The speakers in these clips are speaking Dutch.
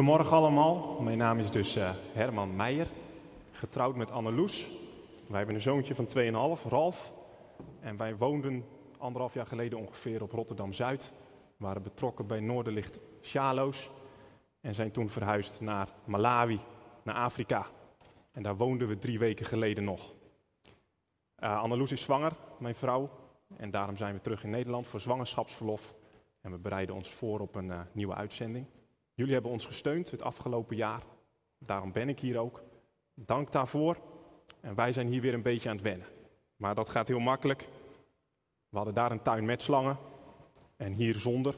Goedemorgen allemaal, mijn naam is dus uh, Herman Meijer, getrouwd met Anneloes. Wij hebben een zoontje van 2,5, Ralf. En wij woonden anderhalf jaar geleden ongeveer op Rotterdam-Zuid. We waren betrokken bij Noorderlicht Sjaloos en zijn toen verhuisd naar Malawi, naar Afrika. En daar woonden we drie weken geleden nog. Uh, Anneloes is zwanger, mijn vrouw. En daarom zijn we terug in Nederland voor zwangerschapsverlof. En we bereiden ons voor op een uh, nieuwe uitzending. Jullie hebben ons gesteund het afgelopen jaar. Daarom ben ik hier ook. Dank daarvoor. En wij zijn hier weer een beetje aan het wennen. Maar dat gaat heel makkelijk. We hadden daar een tuin met slangen. En hier zonder.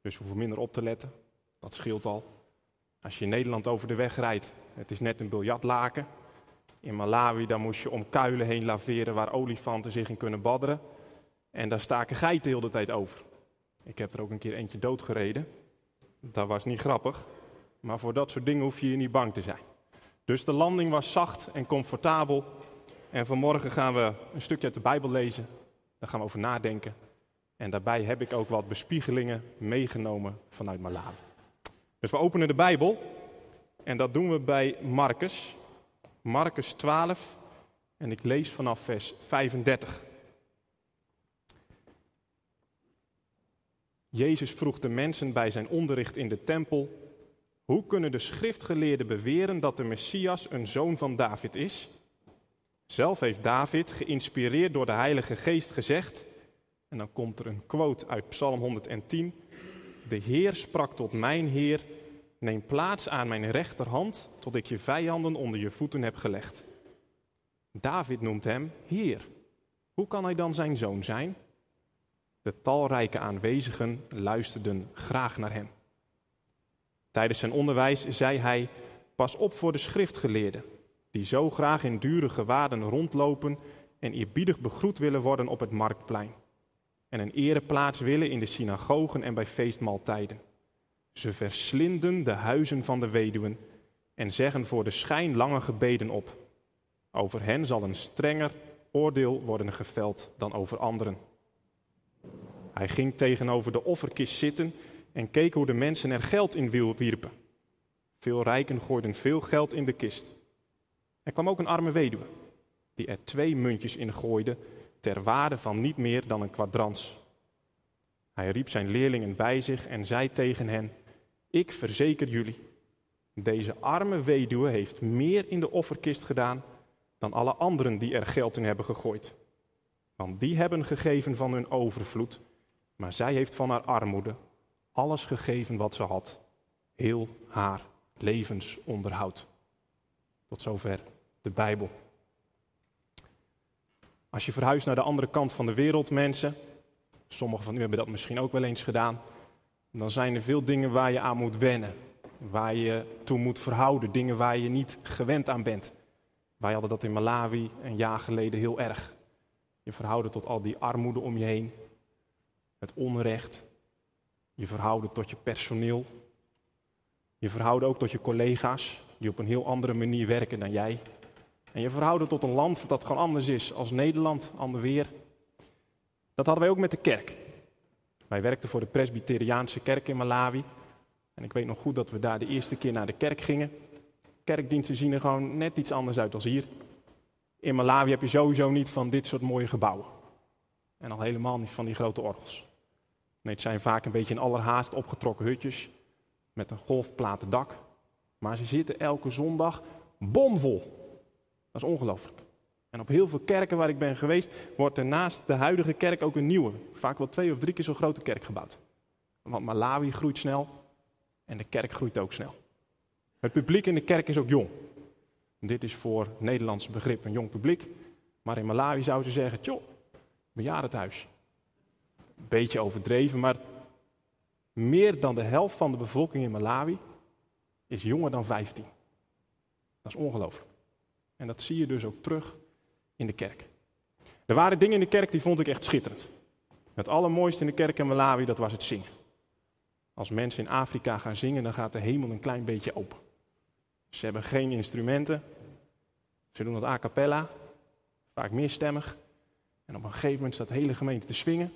Dus we hoeven minder op te letten. Dat scheelt al. Als je in Nederland over de weg rijdt, het is net een biljartlaken. In Malawi dan moest je om kuilen heen laveren waar olifanten zich in kunnen badderen. En daar staken geiten de tijd over. Ik heb er ook een keer eentje doodgereden. Dat was niet grappig, maar voor dat soort dingen hoef je hier niet bang te zijn. Dus de landing was zacht en comfortabel. En vanmorgen gaan we een stukje uit de Bijbel lezen. Daar gaan we over nadenken. En daarbij heb ik ook wat bespiegelingen meegenomen vanuit Malawi. Dus we openen de Bijbel. En dat doen we bij Marcus. Marcus 12. En ik lees vanaf vers 35. Jezus vroeg de mensen bij zijn onderricht in de tempel: Hoe kunnen de schriftgeleerden beweren dat de Messias een zoon van David is? Zelf heeft David, geïnspireerd door de Heilige Geest, gezegd, en dan komt er een quote uit Psalm 110: De Heer sprak tot mijn Heer: Neem plaats aan mijn rechterhand, tot ik je vijanden onder je voeten heb gelegd. David noemt hem Heer. Hoe kan hij dan zijn zoon zijn? De talrijke aanwezigen luisterden graag naar hem. Tijdens zijn onderwijs zei hij: Pas op voor de schriftgeleerden, die zo graag in dure gewaden rondlopen en eerbiedig begroet willen worden op het marktplein. En een ereplaats willen in de synagogen en bij feestmaaltijden. Ze verslinden de huizen van de weduwen en zeggen voor de schijn lange gebeden op. Over hen zal een strenger oordeel worden geveld dan over anderen. Hij ging tegenover de offerkist zitten en keek hoe de mensen er geld in wierpen. Veel rijken gooiden veel geld in de kist. Er kwam ook een arme weduwe, die er twee muntjes in gooide, ter waarde van niet meer dan een kwadrans. Hij riep zijn leerlingen bij zich en zei tegen hen: Ik verzeker jullie, deze arme weduwe heeft meer in de offerkist gedaan dan alle anderen die er geld in hebben gegooid. Want die hebben gegeven van hun overvloed, maar zij heeft van haar armoede alles gegeven wat ze had. Heel haar levensonderhoud. Tot zover de Bijbel. Als je verhuist naar de andere kant van de wereld, mensen, sommigen van u hebben dat misschien ook wel eens gedaan, dan zijn er veel dingen waar je aan moet wennen, waar je toe moet verhouden, dingen waar je niet gewend aan bent. Wij hadden dat in Malawi een jaar geleden heel erg. Je verhouden tot al die armoede om je heen, het onrecht, je verhouden tot je personeel, je verhouden ook tot je collega's die op een heel andere manier werken dan jij. En je verhouden tot een land dat gewoon anders is als Nederland, ander weer. Dat hadden wij ook met de kerk. Wij werkten voor de Presbyteriaanse kerk in Malawi. En ik weet nog goed dat we daar de eerste keer naar de kerk gingen. Kerkdiensten zien er gewoon net iets anders uit als hier. In Malawi heb je sowieso niet van dit soort mooie gebouwen. En al helemaal niet van die grote orgels. Nee, het zijn vaak een beetje in allerhaast opgetrokken hutjes met een golfplaten dak. Maar ze zitten elke zondag bomvol. Dat is ongelooflijk. En op heel veel kerken waar ik ben geweest, wordt er naast de huidige kerk ook een nieuwe, vaak wel twee of drie keer zo'n grote kerk gebouwd. Want Malawi groeit snel en de kerk groeit ook snel. Het publiek in de kerk is ook jong. Dit is voor Nederlands begrip een jong publiek. Maar in Malawi zouden ze zeggen, tjoh, bejaardentehuis. Beetje overdreven, maar meer dan de helft van de bevolking in Malawi is jonger dan 15. Dat is ongelooflijk. En dat zie je dus ook terug in de kerk. Er waren dingen in de kerk die vond ik echt schitterend. Het allermooiste in de kerk in Malawi, dat was het zingen. Als mensen in Afrika gaan zingen, dan gaat de hemel een klein beetje open. Ze hebben geen instrumenten. Ze doen dat a cappella, vaak meerstemmig. En op een gegeven moment staat de hele gemeente te swingen.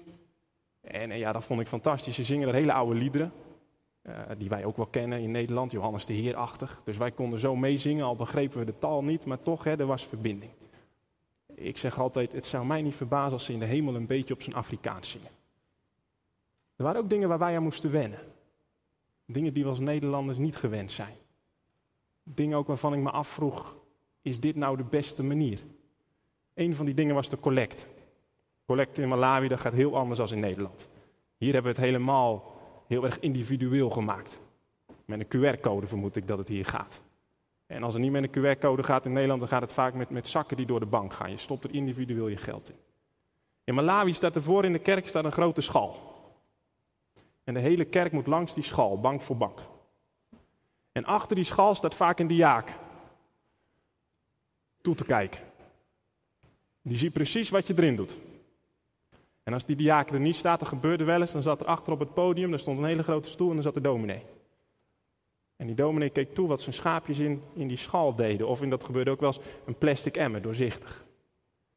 En, ja, dat vond ik fantastisch. Ze zingen dat hele oude liederen. Uh, die wij ook wel kennen in Nederland, Johannes de Heerachtig. Dus wij konden zo meezingen, al begrepen we de taal niet, maar toch, hè, er was verbinding. Ik zeg altijd, het zou mij niet verbazen als ze in de hemel een beetje op zijn Afrikaans zingen. Er waren ook dingen waar wij aan moesten wennen. Dingen die we als Nederlanders niet gewend zijn. Dingen ook waarvan ik me afvroeg, is dit nou de beste manier? Een van die dingen was de collect. Collect in Malawi, dat gaat heel anders dan in Nederland. Hier hebben we het helemaal heel erg individueel gemaakt. Met een QR-code vermoed ik dat het hier gaat. En als het niet met een QR-code gaat in Nederland, dan gaat het vaak met, met zakken die door de bank gaan. Je stopt er individueel je geld in. In Malawi staat ervoor in de kerk staat een grote schal. En de hele kerk moet langs die schal, bank voor bank. En achter die schal staat vaak een diaak. Toe te kijken. Die ziet precies wat je erin doet. En als die diaak er niet staat, dan gebeurde wel eens, dan zat er achter op het podium, daar stond een hele grote stoel en dan zat de dominee. En die dominee keek toe wat zijn schaapjes in, in die schal deden. Of in dat gebeurde ook wel eens een plastic emmer, doorzichtig.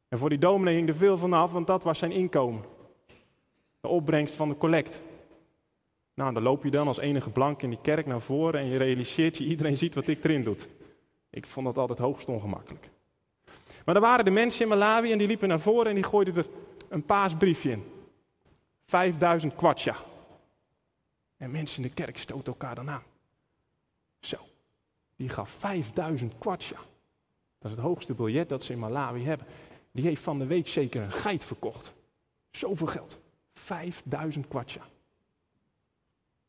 En voor die dominee hing er veel van af, want dat was zijn inkomen. De opbrengst van de collect. Nou, dan loop je dan als enige blank in die kerk naar voren en je realiseert je, iedereen ziet wat ik erin doe. Ik vond dat altijd hoogst ongemakkelijk. Maar er waren de mensen in Malawi en die liepen naar voren en die gooiden er een paasbriefje in. 5000 kwatsja. En mensen in de kerk stoten elkaar dan aan. Zo, die gaf 5000 kwatsja. Dat is het hoogste biljet dat ze in Malawi hebben. Die heeft van de week zeker een geit verkocht. Zoveel geld. 5000 kwatsja.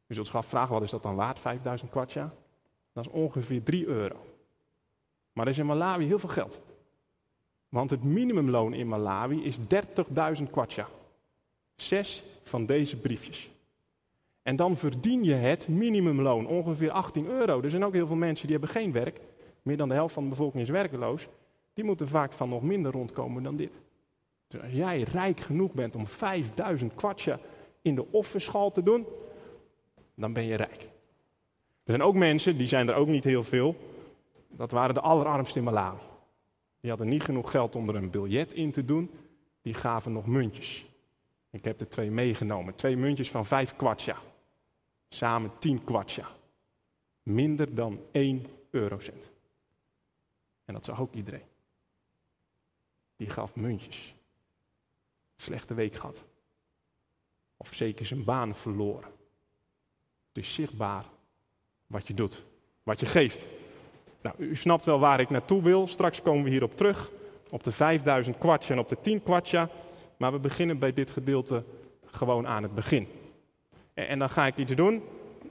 U zult zich afvragen, wat is dat dan waard, 5000 kwatsja? Dat is ongeveer 3 euro. Maar dat is in Malawi heel veel geld. Want het minimumloon in Malawi is 30.000 kwacha. Zes van deze briefjes. En dan verdien je het minimumloon, ongeveer 18 euro. Er zijn ook heel veel mensen die hebben geen werk. Meer dan de helft van de bevolking is werkeloos. Die moeten vaak van nog minder rondkomen dan dit. Dus als jij rijk genoeg bent om 5000 kwacha in de offerschaal te doen, dan ben je rijk. Er zijn ook mensen, die zijn er ook niet heel veel. Dat waren de allerarmsten in Malawi. Die hadden niet genoeg geld om er een biljet in te doen. Die gaven nog muntjes. Ik heb er twee meegenomen. Twee muntjes van vijf kwatsja. Samen tien kwatsja. Minder dan één eurocent. En dat zag ook iedereen. Die gaf muntjes. Slechte week gehad. Of zeker zijn baan verloren. Het is zichtbaar wat je doet. Wat je geeft. Nou, u snapt wel waar ik naartoe wil. Straks komen we hierop terug. Op de 5000 kwartje en op de 10 kwartja. Maar we beginnen bij dit gedeelte gewoon aan het begin. En, en dan ga ik iets doen.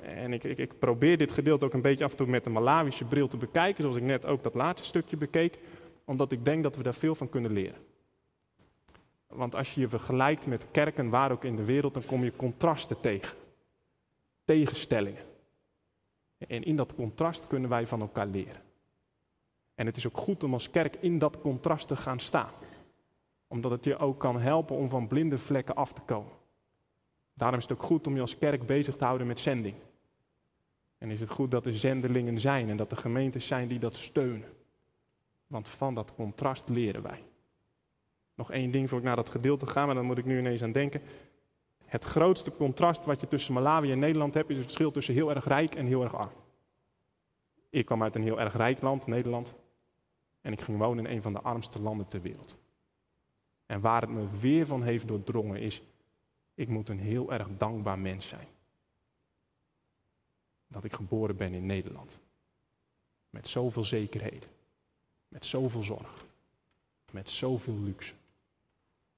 En ik, ik, ik, probeer dit gedeelte ook een beetje af en toe met een Malawische bril te bekijken. Zoals ik net ook dat laatste stukje bekeek. Omdat ik denk dat we daar veel van kunnen leren. Want als je je vergelijkt met kerken waar ook in de wereld, dan kom je contrasten tegen. Tegenstellingen. En in dat contrast kunnen wij van elkaar leren. En het is ook goed om als kerk in dat contrast te gaan staan. Omdat het je ook kan helpen om van blinde vlekken af te komen. Daarom is het ook goed om je als kerk bezig te houden met zending. En is het goed dat er zendelingen zijn en dat er gemeentes zijn die dat steunen. Want van dat contrast leren wij. Nog één ding voor ik naar dat gedeelte ga, maar dan moet ik nu ineens aan denken. Het grootste contrast wat je tussen Malawi en Nederland hebt, is het verschil tussen heel erg rijk en heel erg arm. Ik kwam uit een heel erg rijk land, Nederland, en ik ging wonen in een van de armste landen ter wereld. En waar het me weer van heeft doordrongen is, ik moet een heel erg dankbaar mens zijn. Dat ik geboren ben in Nederland. Met zoveel zekerheden. Met zoveel zorg. Met zoveel luxe.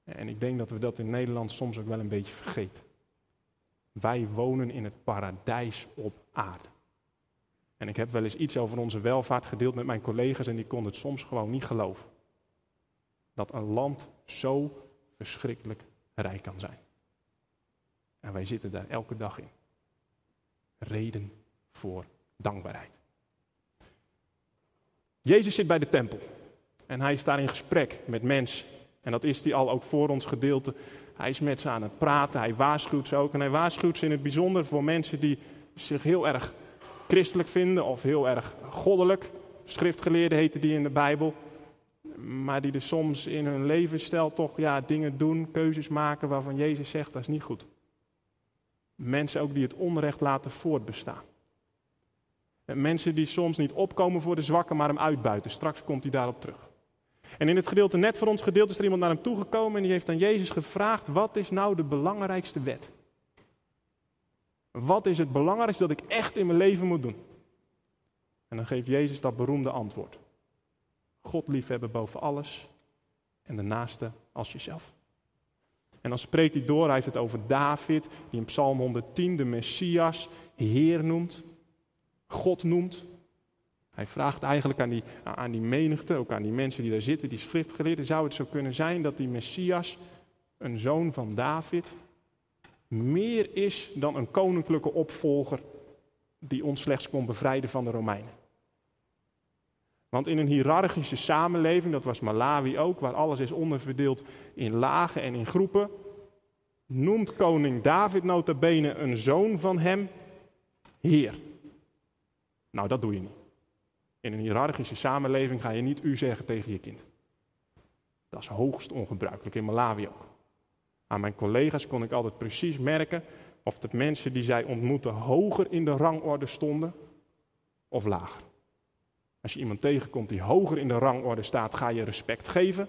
En ik denk dat we dat in Nederland soms ook wel een beetje vergeten. Wij wonen in het paradijs op aarde. En ik heb wel eens iets over onze welvaart gedeeld met mijn collega's en die konden het soms gewoon niet geloven. Dat een land zo verschrikkelijk rijk kan zijn. En wij zitten daar elke dag in. Reden voor dankbaarheid. Jezus zit bij de tempel en hij is daar in gesprek met mensen en dat is hij al ook voor ons gedeelte. Hij is met ze aan het praten, hij waarschuwt ze ook. En hij waarschuwt ze in het bijzonder voor mensen die zich heel erg christelijk vinden of heel erg goddelijk. Schriftgeleerden heten die in de Bijbel. Maar die er soms in hun levensstijl toch ja, dingen doen, keuzes maken waarvan Jezus zegt dat is niet goed. Mensen ook die het onrecht laten voortbestaan. En mensen die soms niet opkomen voor de zwakken, maar hem uitbuiten. Straks komt hij daarop terug. En in het gedeelte net voor ons gedeelte is er iemand naar hem toegekomen en die heeft aan Jezus gevraagd: wat is nou de belangrijkste wet? Wat is het belangrijkste dat ik echt in mijn leven moet doen? En dan geeft Jezus dat beroemde antwoord. God liefhebben boven alles en de naaste als jezelf. En dan spreekt hij door, hij heeft het over David, die in Psalm 110 de Messias Heer noemt, God noemt. Hij vraagt eigenlijk aan die, aan die menigte, ook aan die mensen die daar zitten, die schriftgeleerden, zou het zo kunnen zijn dat die Messias, een zoon van David, meer is dan een koninklijke opvolger die ons slechts kon bevrijden van de Romeinen. Want in een hiërarchische samenleving, dat was Malawi ook, waar alles is onderverdeeld in lagen en in groepen, noemt koning David nota bene een zoon van hem heer. Nou, dat doe je niet. In een hiërarchische samenleving ga je niet u zeggen tegen je kind. Dat is hoogst ongebruikelijk, in Malawi ook. Aan mijn collega's kon ik altijd precies merken of de mensen die zij ontmoeten hoger in de rangorde stonden of lager. Als je iemand tegenkomt die hoger in de rangorde staat, ga je respect geven.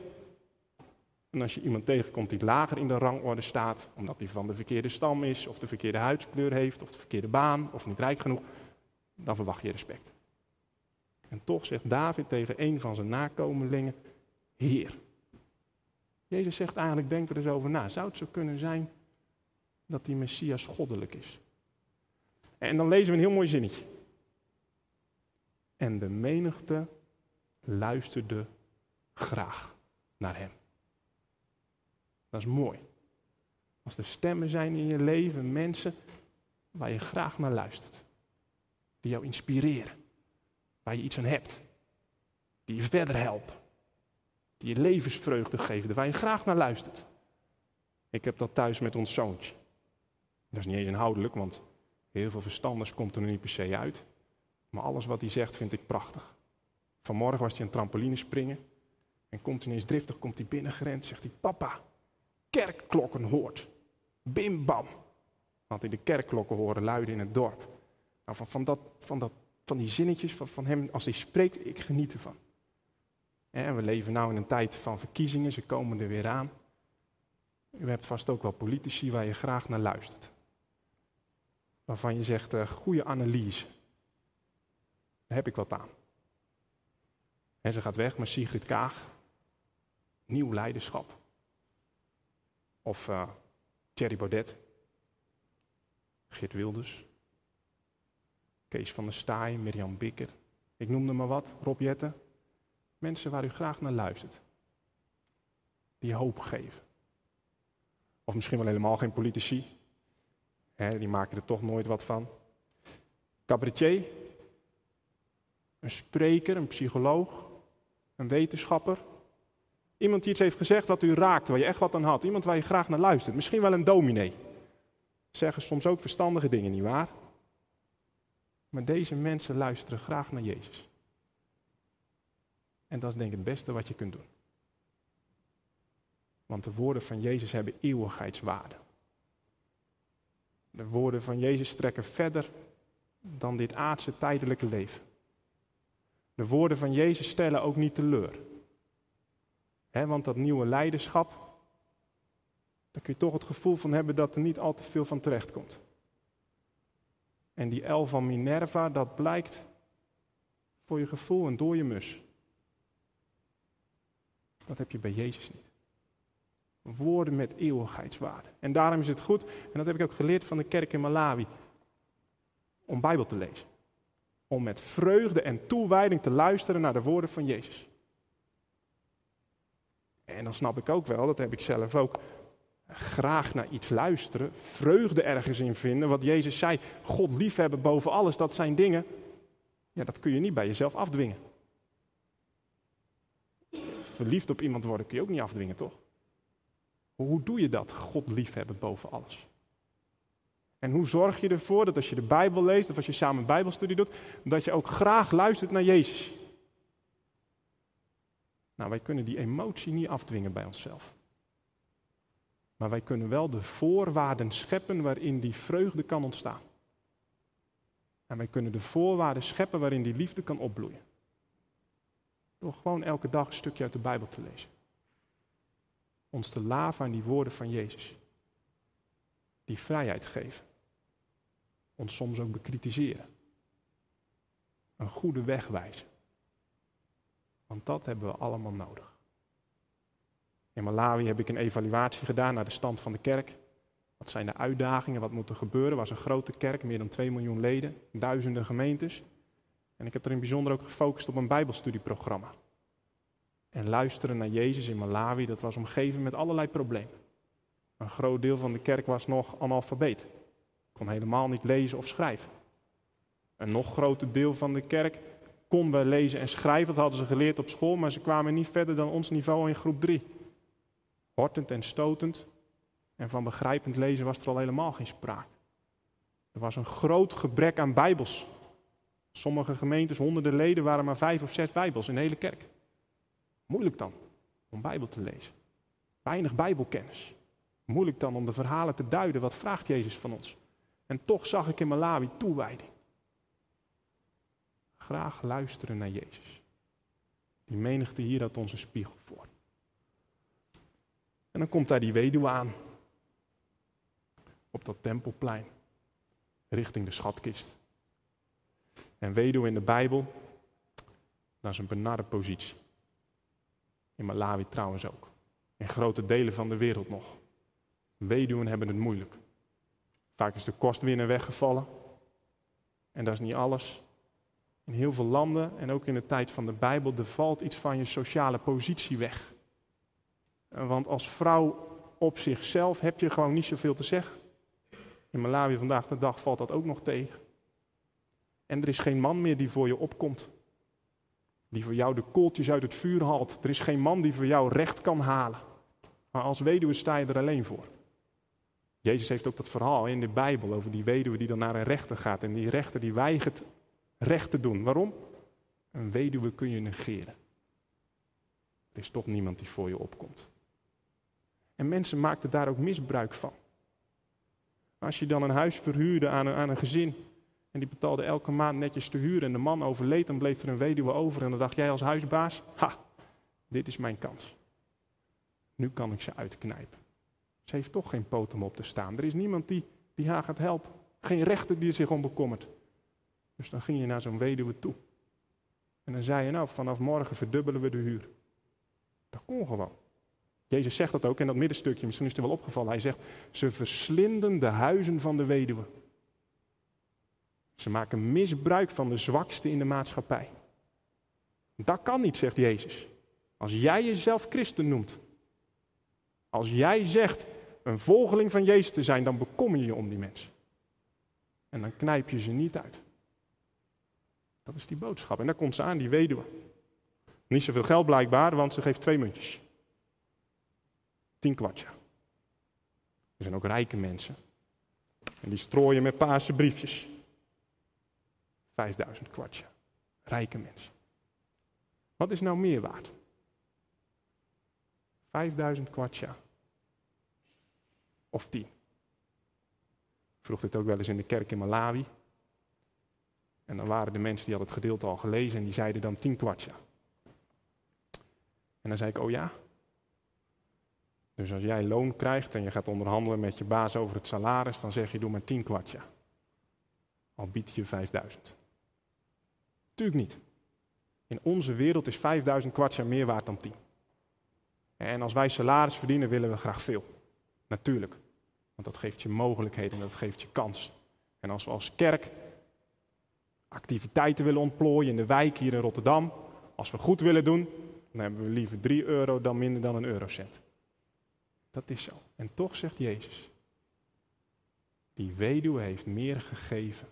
En als je iemand tegenkomt die lager in de rangorde staat, omdat hij van de verkeerde stam is, of de verkeerde huidskleur heeft, of de verkeerde baan, of niet rijk genoeg, dan verwacht je respect. En toch zegt David tegen een van zijn nakomelingen, Heer. Jezus zegt eigenlijk, denk er eens over na. Zou het zo kunnen zijn dat die Messias goddelijk is? En dan lezen we een heel mooi zinnetje. En de menigte luisterde graag naar hem. Dat is mooi. Als er stemmen zijn in je leven, mensen waar je graag naar luistert. Die jou inspireren. Waar je iets aan hebt. Die je verder helpen. Die je levensvreugde geven. Waar je graag naar luistert. Ik heb dat thuis met ons zoontje. Dat is niet eens inhoudelijk, want heel veel verstanders komt er niet per se uit. Maar alles wat hij zegt vind ik prachtig. Vanmorgen was hij een trampoline springen. En komt ineens driftig, komt hij binnengerend. Zegt hij, papa, kerkklokken hoort. Bim bam. Want hij de kerkklokken horen luiden in het dorp. Nou, van, van, dat, van, dat, van die zinnetjes van, van hem, als hij spreekt, ik geniet ervan. En we leven nu in een tijd van verkiezingen, ze komen er weer aan. U hebt vast ook wel politici waar je graag naar luistert. Waarvan je zegt, uh, goede analyse. Daar heb ik wat aan. En ze gaat weg, maar Sigrid Kaag, nieuw leiderschap. Of uh, Thierry Baudet, Geert Wilders, Kees van der Staaij, Mirjam Bikker. Ik noemde maar wat, Rob Jetten. Mensen waar u graag naar luistert. Die hoop geven. Of misschien wel helemaal geen politici. die maken er toch nooit wat van. Cabaretier, een spreker, een psycholoog, een wetenschapper. Iemand die iets heeft gezegd wat u raakt, waar je echt wat aan had. Iemand waar je graag naar luistert. Misschien wel een dominee. Zeggen soms ook verstandige dingen, nietwaar? Maar deze mensen luisteren graag naar Jezus. En dat is denk ik het beste wat je kunt doen. Want de woorden van Jezus hebben eeuwigheidswaarde. De woorden van Jezus strekken verder dan dit aardse tijdelijke leven. De woorden van Jezus stellen ook niet teleur. Want dat nieuwe leiderschap, daar kun je toch het gevoel van hebben dat er niet al te veel van terecht komt. En die El van Minerva, dat blijkt voor je gevoel een dode mus. Dat heb je bij Jezus niet. Woorden met eeuwigheidswaarde. En daarom is het goed, en dat heb ik ook geleerd van de kerk in Malawi, om Bijbel te lezen om met vreugde en toewijding te luisteren naar de woorden van Jezus. En dan snap ik ook wel, dat heb ik zelf ook, graag naar iets luisteren, vreugde ergens in vinden. Wat Jezus zei, God liefhebben boven alles, dat zijn dingen, ja, dat kun je niet bij jezelf afdwingen. Verliefd op iemand worden kun je ook niet afdwingen, toch? Hoe doe je dat, God liefhebben boven alles? En hoe zorg je ervoor dat als je de Bijbel leest of als je samen Bijbelstudie doet, dat je ook graag luistert naar Jezus? Nou, wij kunnen die emotie niet afdwingen bij onszelf. Maar wij kunnen wel de voorwaarden scheppen waarin die vreugde kan ontstaan. En wij kunnen de voorwaarden scheppen waarin die liefde kan opbloeien. Door gewoon elke dag een stukje uit de Bijbel te lezen. Ons te laven aan die woorden van Jezus. Die vrijheid geven. Ons soms ook bekritiseren. Een goede weg wijzen. Want dat hebben we allemaal nodig. In Malawi heb ik een evaluatie gedaan naar de stand van de kerk. Wat zijn de uitdagingen? Wat moet er gebeuren? Was een grote kerk, meer dan 2 miljoen leden, duizenden gemeentes. En ik heb er in bijzonder ook gefocust op een Bijbelstudieprogramma. En luisteren naar Jezus in Malawi, dat was omgeven met allerlei problemen. Een groot deel van de kerk was nog analfabeet. Kon helemaal niet lezen of schrijven. Een nog groter deel van de kerk kon wel lezen en schrijven. Dat hadden ze geleerd op school, maar ze kwamen niet verder dan ons niveau in groep 3. Hortend en stotend. En van begrijpend lezen was er al helemaal geen sprake. Er was een groot gebrek aan Bijbels. Sommige gemeentes, honderden leden, waren maar vijf of zes Bijbels in de hele kerk. Moeilijk dan om Bijbel te lezen. Weinig Bijbelkennis. Moeilijk dan om de verhalen te duiden. Wat vraagt Jezus van ons? En toch zag ik in Malawi toewijding. Graag luisteren naar Jezus. Die menigte hier had ons een spiegel voor. En dan komt daar die weduwe aan. Op dat tempelplein. Richting de schatkist. En weduwe in de Bijbel, dat is een benarde positie. In Malawi trouwens ook. In grote delen van de wereld nog. Weduwen hebben het moeilijk. Vaak is de kostwinner weggevallen. En dat is niet alles. In heel veel landen en ook in de tijd van de Bijbel, er valt iets van je sociale positie weg. Want als vrouw op zichzelf heb je gewoon niet zoveel te zeggen. In Malawi vandaag de dag valt dat ook nog tegen. En er is geen man meer die voor je opkomt. Die voor jou de kooltjes uit het vuur haalt. Er is geen man die voor jou recht kan halen. Maar als weduwe sta je er alleen voor. Jezus heeft ook dat verhaal in de Bijbel over die weduwe die dan naar een rechter gaat. En die rechter die weigert recht te doen. Waarom? Een weduwe kun je negeren. Er is toch niemand die voor je opkomt. En mensen maakten daar ook misbruik van. Als je dan een huis verhuurde aan een, aan een gezin. En die betaalde elke maand netjes te huren. En de man overleed, dan bleef er een weduwe over. En dan dacht jij als huisbaas: ha, dit is mijn kans. Nu kan ik ze uitknijpen. Ze heeft toch geen poot om op te staan. Er is niemand die, die haar gaat helpen. Geen rechter die zich om bekommert. Dus dan ging je naar zo'n weduwe toe. En dan zei je, nou, vanaf morgen verdubbelen we de huur. Dat kon gewoon. Jezus zegt dat ook in dat middenstukje, misschien is het wel opgevallen. Hij zegt, ze verslinden de huizen van de weduwe. Ze maken misbruik van de zwakste in de maatschappij. Dat kan niet, zegt Jezus. Als jij jezelf christen noemt, als jij zegt een volgeling van Jezus te zijn, dan bekom je je om die mensen. En dan knijp je ze niet uit. Dat is die boodschap. En daar komt ze aan, die weduwe. Niet zoveel geld blijkbaar, want ze geeft twee muntjes. Tien kwartje. Er zijn ook rijke mensen. En die strooien met paarse briefjes. Vijfduizend kwartje. Rijke mensen. Wat is nou meer waard? 5000 kwartja. Of 10. Ik vroeg dit ook wel eens in de kerk in Malawi. En dan waren de mensen die hadden het gedeelte al gelezen en die zeiden dan 10 kwartja. En dan zei ik, oh ja. Dus als jij loon krijgt en je gaat onderhandelen met je baas over het salaris, dan zeg je doe maar 10 kwartja. Al biedt je 5000. Tuurlijk niet. In onze wereld is 5000 kwartja meer waard dan 10. En als wij salaris verdienen, willen we graag veel. Natuurlijk. Want dat geeft je mogelijkheden en dat geeft je kans. En als we als kerk activiteiten willen ontplooien in de wijk hier in Rotterdam, als we goed willen doen, dan hebben we liever 3 euro dan minder dan een eurocent. Dat is zo. En toch zegt Jezus, die weduwe heeft meer gegeven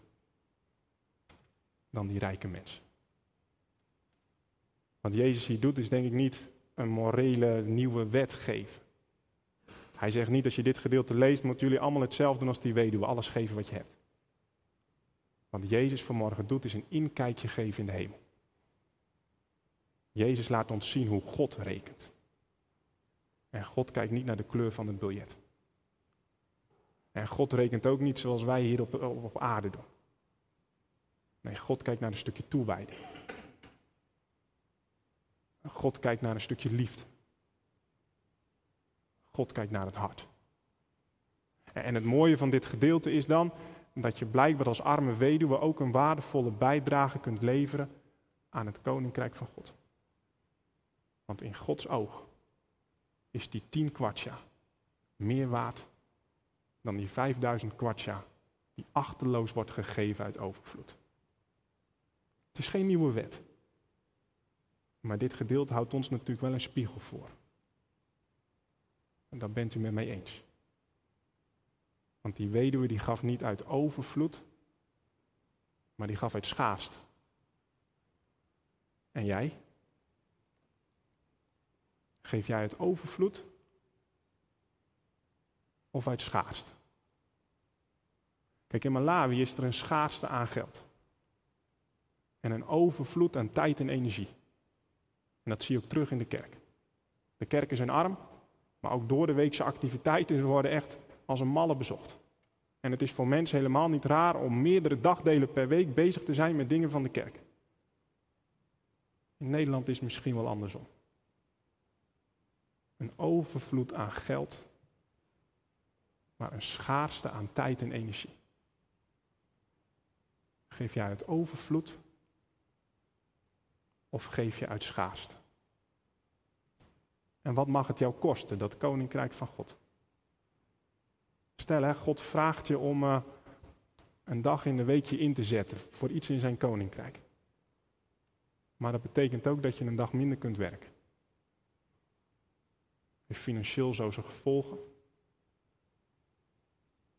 dan die rijke mens. Wat Jezus hier doet is denk ik niet een morele nieuwe wet geven. Hij zegt niet, als je dit gedeelte leest, moeten jullie allemaal hetzelfde doen als die weduwe, alles geven wat je hebt. Wat Jezus vanmorgen doet, is een inkijkje geven in de hemel. Jezus laat ons zien hoe God rekent. En God kijkt niet naar de kleur van het biljet. En God rekent ook niet zoals wij hier op, op aarde doen. Nee, God kijkt naar een stukje toewijding. God kijkt naar een stukje liefde. God kijkt naar het hart. En het mooie van dit gedeelte is dan dat je blijkbaar als arme weduwe ook een waardevolle bijdrage kunt leveren aan het koninkrijk van God. Want in Gods oog is die tien kwartja meer waard dan die 5000 kwartja die achterloos wordt gegeven uit overvloed. Het is geen nieuwe wet. Maar dit gedeelte houdt ons natuurlijk wel een spiegel voor. En dat bent u met mij eens. Want die weduwe die gaf niet uit overvloed, maar die gaf uit schaarste. En jij? Geef jij uit overvloed of uit schaarste? Kijk, in Malawi is er een schaarste aan geld. En een overvloed aan tijd en energie. En dat zie je ook terug in de kerk. De kerken zijn arm, maar ook door de weekse activiteiten worden echt als een malle bezocht. En het is voor mensen helemaal niet raar om meerdere dagdelen per week bezig te zijn met dingen van de kerk. In Nederland is het misschien wel andersom. Een overvloed aan geld, maar een schaarste aan tijd en energie. Geef jij uit overvloed of geef je uit schaarste? En wat mag het jou kosten, dat koninkrijk van God? Stel, hè, God vraagt je om uh, een dag in de week je in te zetten voor iets in zijn koninkrijk. Maar dat betekent ook dat je een dag minder kunt werken. Heeft financieel zo zijn gevolgen.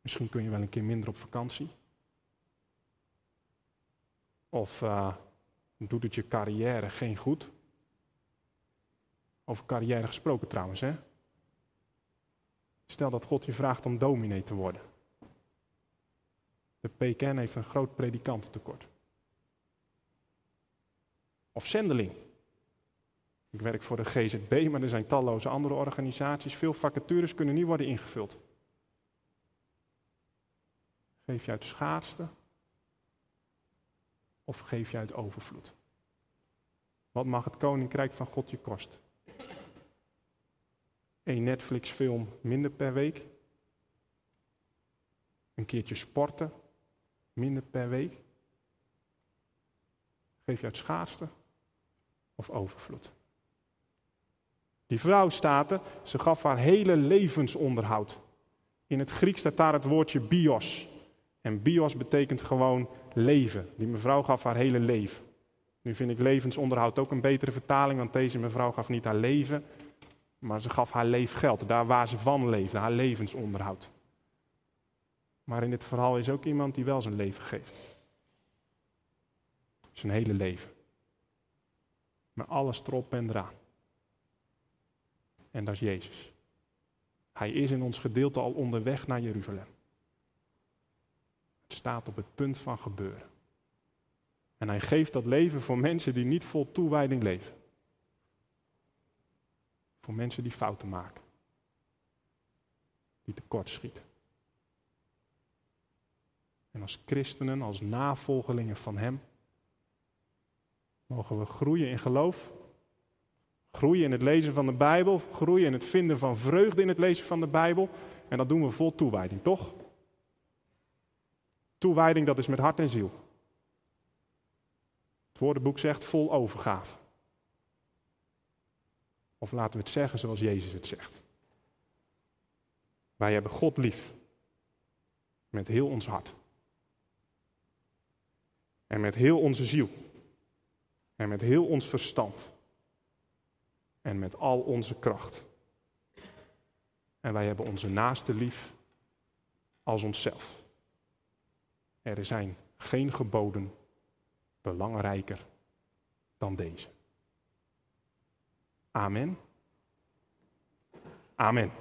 Misschien kun je wel een keer minder op vakantie. Of uh, doet het je carrière geen goed? Over carrière gesproken trouwens, hè? Stel dat God je vraagt om dominee te worden. De PKN heeft een groot predikantentekort. Of zendeling. Ik werk voor de GZB, maar er zijn talloze andere organisaties. Veel vacatures kunnen niet worden ingevuld. Geef je uit schaarste of geef je uit overvloed? Wat mag het koninkrijk van God je kosten? Een Netflix-film minder per week? Een keertje sporten minder per week? Geef je uit schaarste of overvloed? Die vrouw staat er, ze gaf haar hele levensonderhoud. In het Grieks staat daar het woordje bios. En bios betekent gewoon leven. Die mevrouw gaf haar hele leven. Nu vind ik levensonderhoud ook een betere vertaling, want deze mevrouw gaf niet haar leven, maar ze gaf haar leefgeld, daar waar ze van leefde, haar levensonderhoud. Maar in dit verhaal is ook iemand die wel zijn leven geeft. Zijn hele leven. Met alles erop en eraan. En dat is Jezus. Hij is in ons gedeelte al onderweg naar Jeruzalem. Het staat op het punt van gebeuren. En hij geeft dat leven voor mensen die niet vol toewijding leven. Voor mensen die fouten maken. Die tekort schieten. En als christenen, als navolgelingen van Hem, mogen we groeien in geloof, groeien in het lezen van de Bijbel, groeien in het vinden van vreugde in het lezen van de Bijbel. En dat doen we vol toewijding, toch? Toewijding, dat is met hart en ziel. Het woordenboek zegt vol overgave. Of laten we het zeggen zoals Jezus het zegt. Wij hebben God lief. Met heel ons hart. En met heel onze ziel. En met heel ons verstand. En met al onze kracht. En wij hebben onze naaste lief als onszelf. Er zijn geen geboden belangrijker dan deze. Amen. Amen.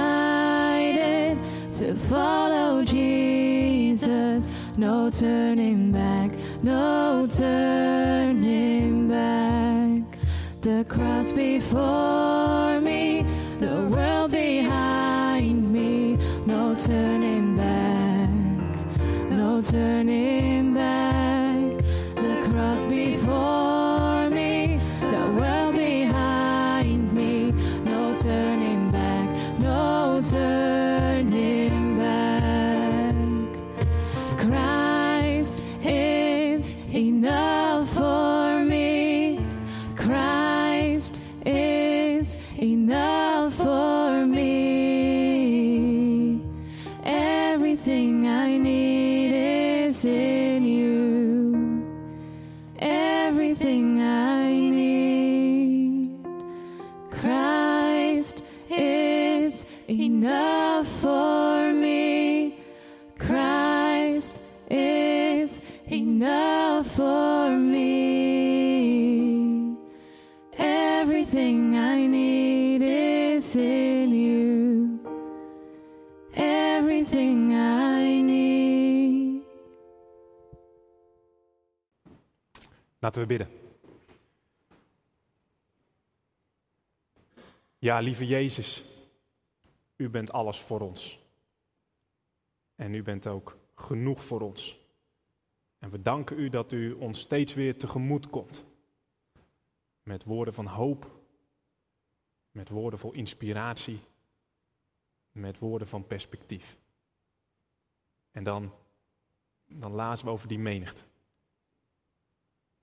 Decided to follow Jesus, no turning back, no turning back. The cross before me, the world behind me, no turning back, no turning Laten we bidden. Ja, lieve Jezus, u bent alles voor ons. En u bent ook genoeg voor ons. En we danken u dat u ons steeds weer tegemoet komt. Met woorden van hoop, met woorden vol inspiratie, met woorden van perspectief. En dan, dan lazen we over die menigte.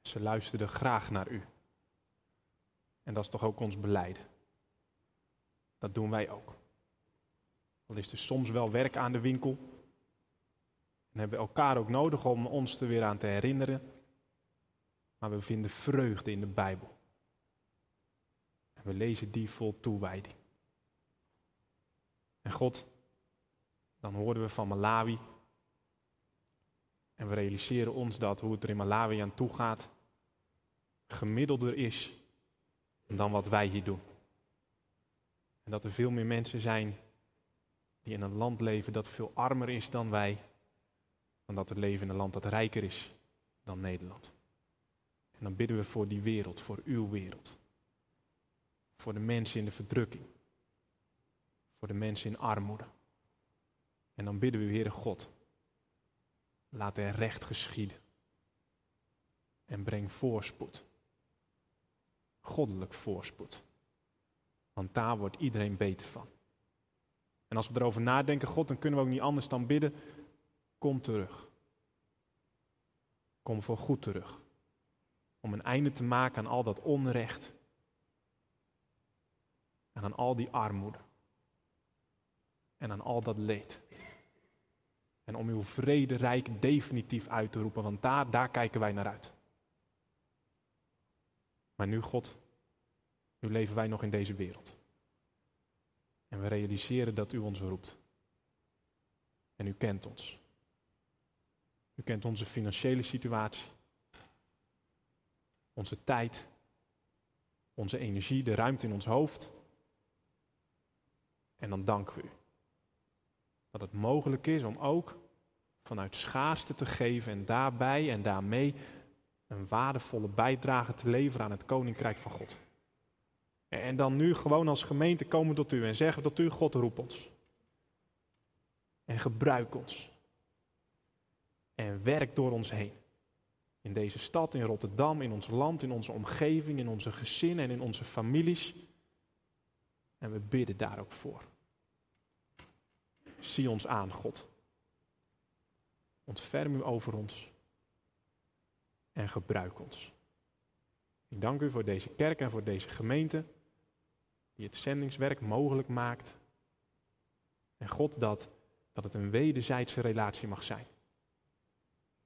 Ze luisterden graag naar u. En dat is toch ook ons beleiden. Dat doen wij ook. Al is er soms wel werk aan de winkel. En hebben we elkaar ook nodig om ons er weer aan te herinneren. Maar we vinden vreugde in de Bijbel. En we lezen die vol toewijding. En God, dan hoorden we van Malawi. En we realiseren ons dat hoe het er in Malawi aan toe gaat, gemiddelder is dan wat wij hier doen. En dat er veel meer mensen zijn die in een land leven dat veel armer is dan wij, dan dat we leven in een land dat rijker is dan Nederland. En dan bidden we voor die wereld, voor uw wereld. Voor de mensen in de verdrukking. Voor de mensen in armoede. En dan bidden we, Heere God, laat er recht geschieden. En breng voorspoed. Goddelijk voorspoed. Want daar wordt iedereen beter van. En als we erover nadenken, God, dan kunnen we ook niet anders dan bidden. Kom terug. Kom voor goed terug. Om een einde te maken aan al dat onrecht. En aan al die armoede. En aan al dat leed. En om uw vrederijk definitief uit te roepen, want daar, daar kijken wij naar uit. Maar nu, God, nu leven wij nog in deze wereld. En we realiseren dat u ons roept. En u kent ons. U kent onze financiële situatie, onze tijd, onze energie, de ruimte in ons hoofd. En dan danken we u. Dat het mogelijk is om ook vanuit schaarste te geven en daarbij en daarmee een waardevolle bijdrage te leveren aan het Koninkrijk van God. En dan nu gewoon als gemeente komen tot u en zeggen tot u, God roep ons. En gebruik ons. En werk door ons heen. In deze stad, in Rotterdam, in ons land, in onze omgeving, in onze gezinnen en in onze families. En we bidden daar ook voor. Zie ons aan, God. Ontferm u over ons. En gebruik ons. Ik dank u voor deze kerk en voor deze gemeente die het zendingswerk mogelijk maakt. En God dat, dat het een wederzijdse relatie mag zijn.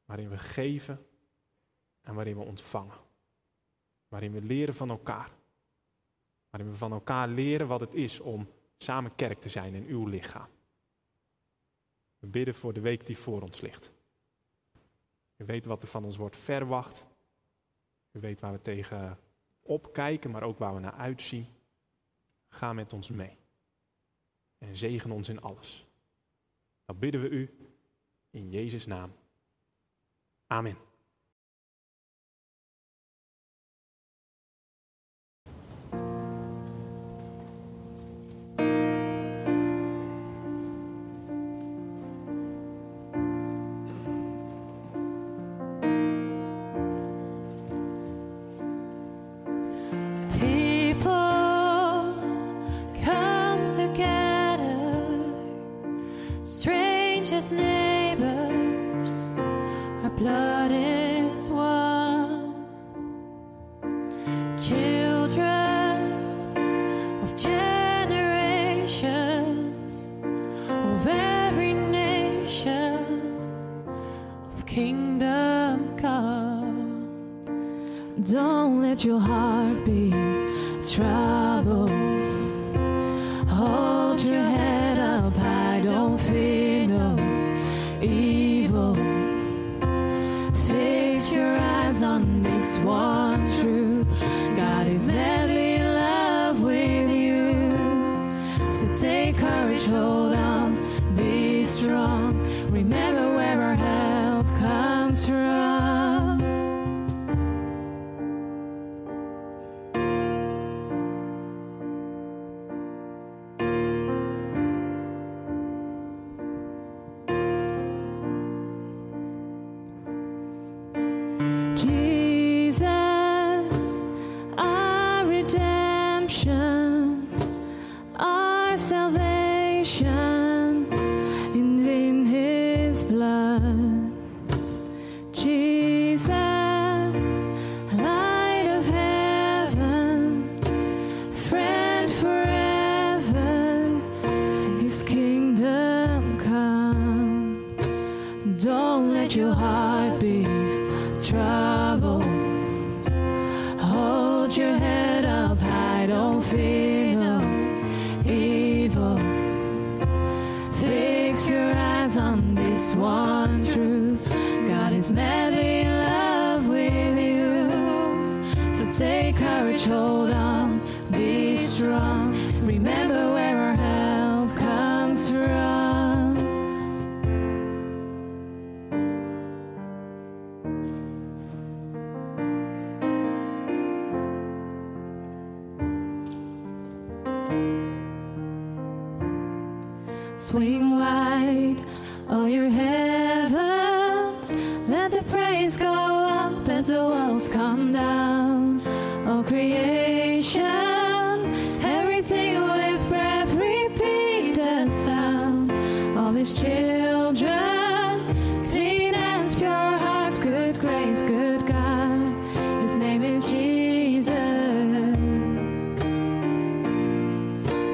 Waarin we geven en waarin we ontvangen. Waarin we leren van elkaar. Waarin we van elkaar leren wat het is om samen kerk te zijn in uw lichaam. We bidden voor de week die voor ons ligt. U weet wat er van ons wordt verwacht. U weet waar we tegen opkijken, maar ook waar we naar uitzien. Ga met ons mee. En zegen ons in alles. Dat bidden we u in Jezus' naam. Amen.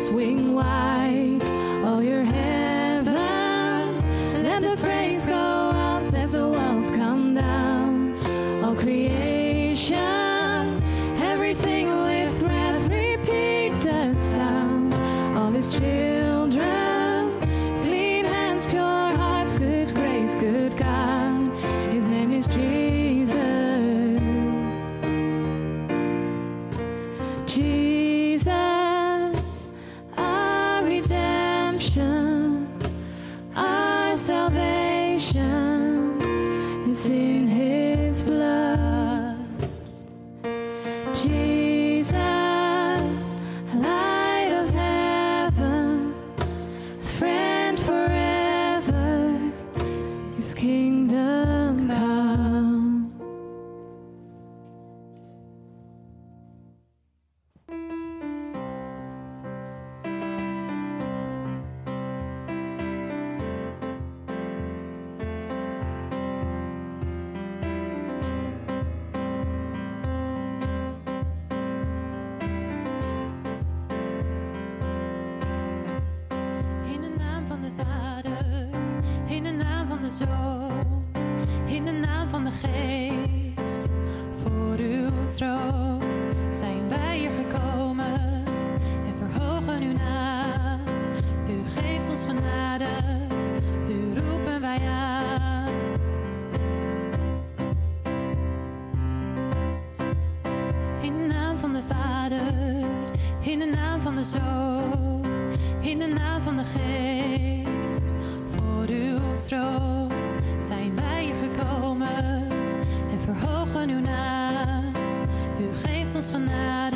swing wide. zo in de naam van de geest. Voor uw troon zijn wij gekomen en verhogen uw naam. U geeft ons genade.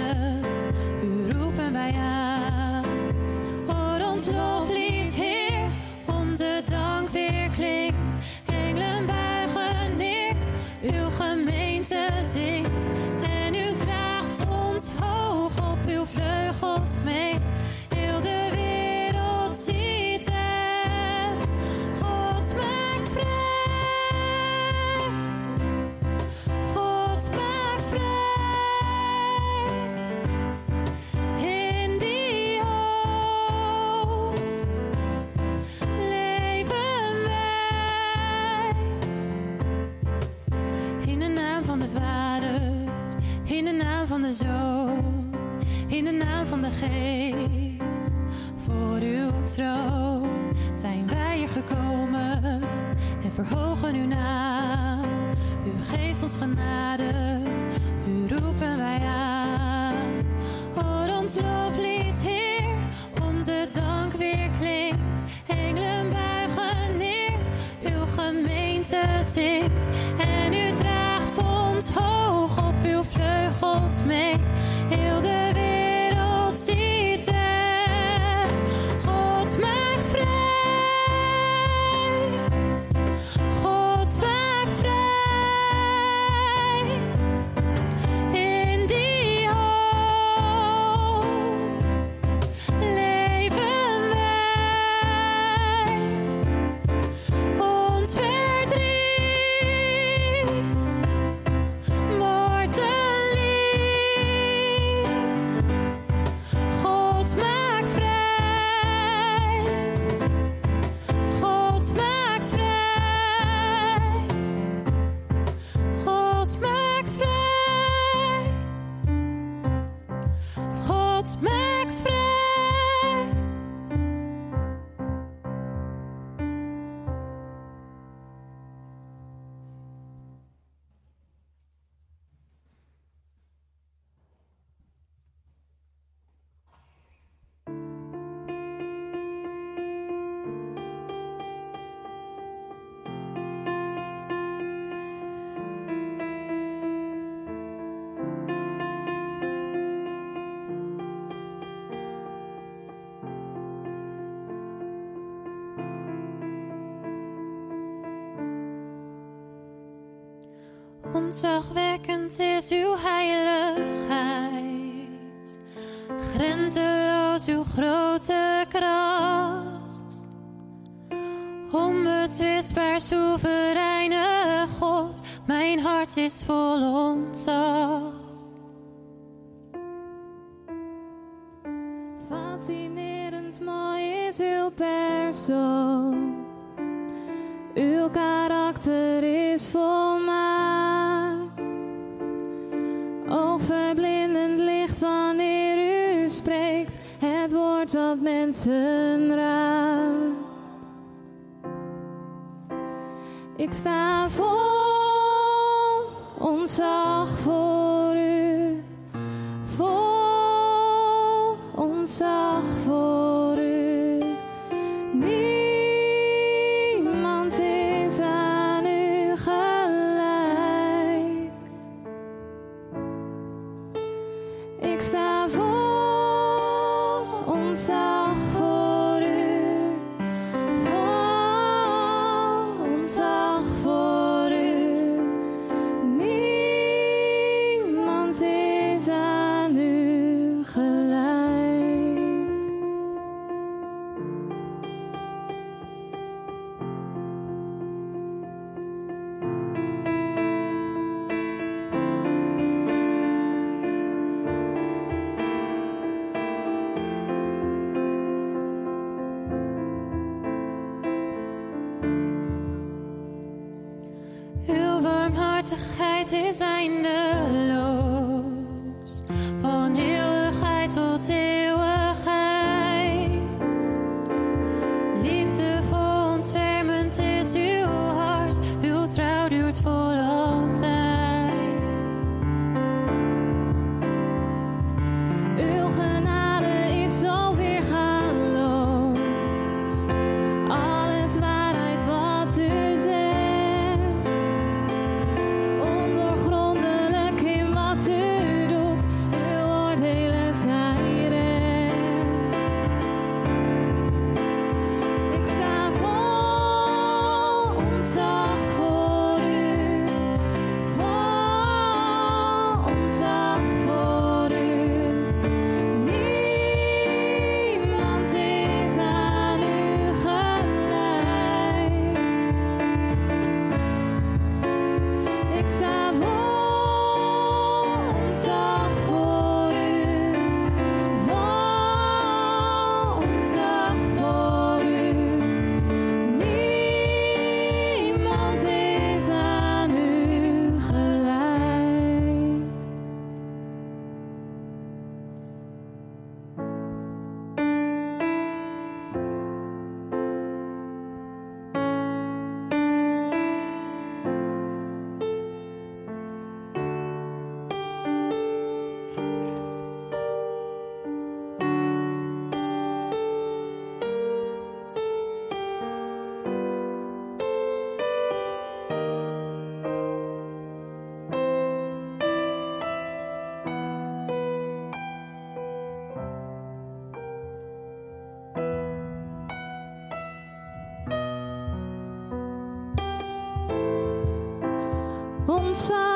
ontzagwekkend is uw heiligheid. Grenzeloos uw grote kracht. Onbetwistbaar soevereine God, mijn hart is vol ontzag. Fascinerend mooi is uw persoon. Uw karakter is volmaakt. mensen raad. Ik sta vol, ontzag voor. lonesome.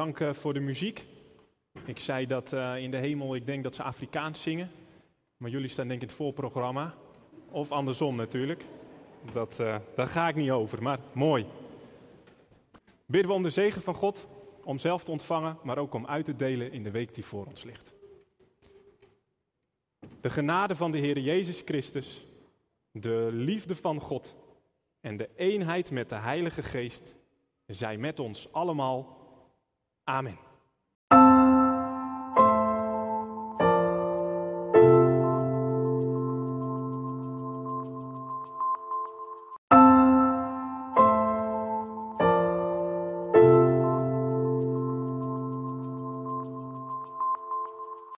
Dank eh, voor de muziek. Ik zei dat eh, in de hemel, ik denk dat ze Afrikaans zingen. Maar jullie staan denk ik in het voorprogramma. Of andersom natuurlijk. Dat, eh, daar ga ik niet over, maar mooi. Bidden we om de zegen van God, om zelf te ontvangen, maar ook om uit te delen in de week die voor ons ligt. De genade van de Heer Jezus Christus, de liefde van God en de eenheid met de Heilige Geest zij met ons allemaal. Amen.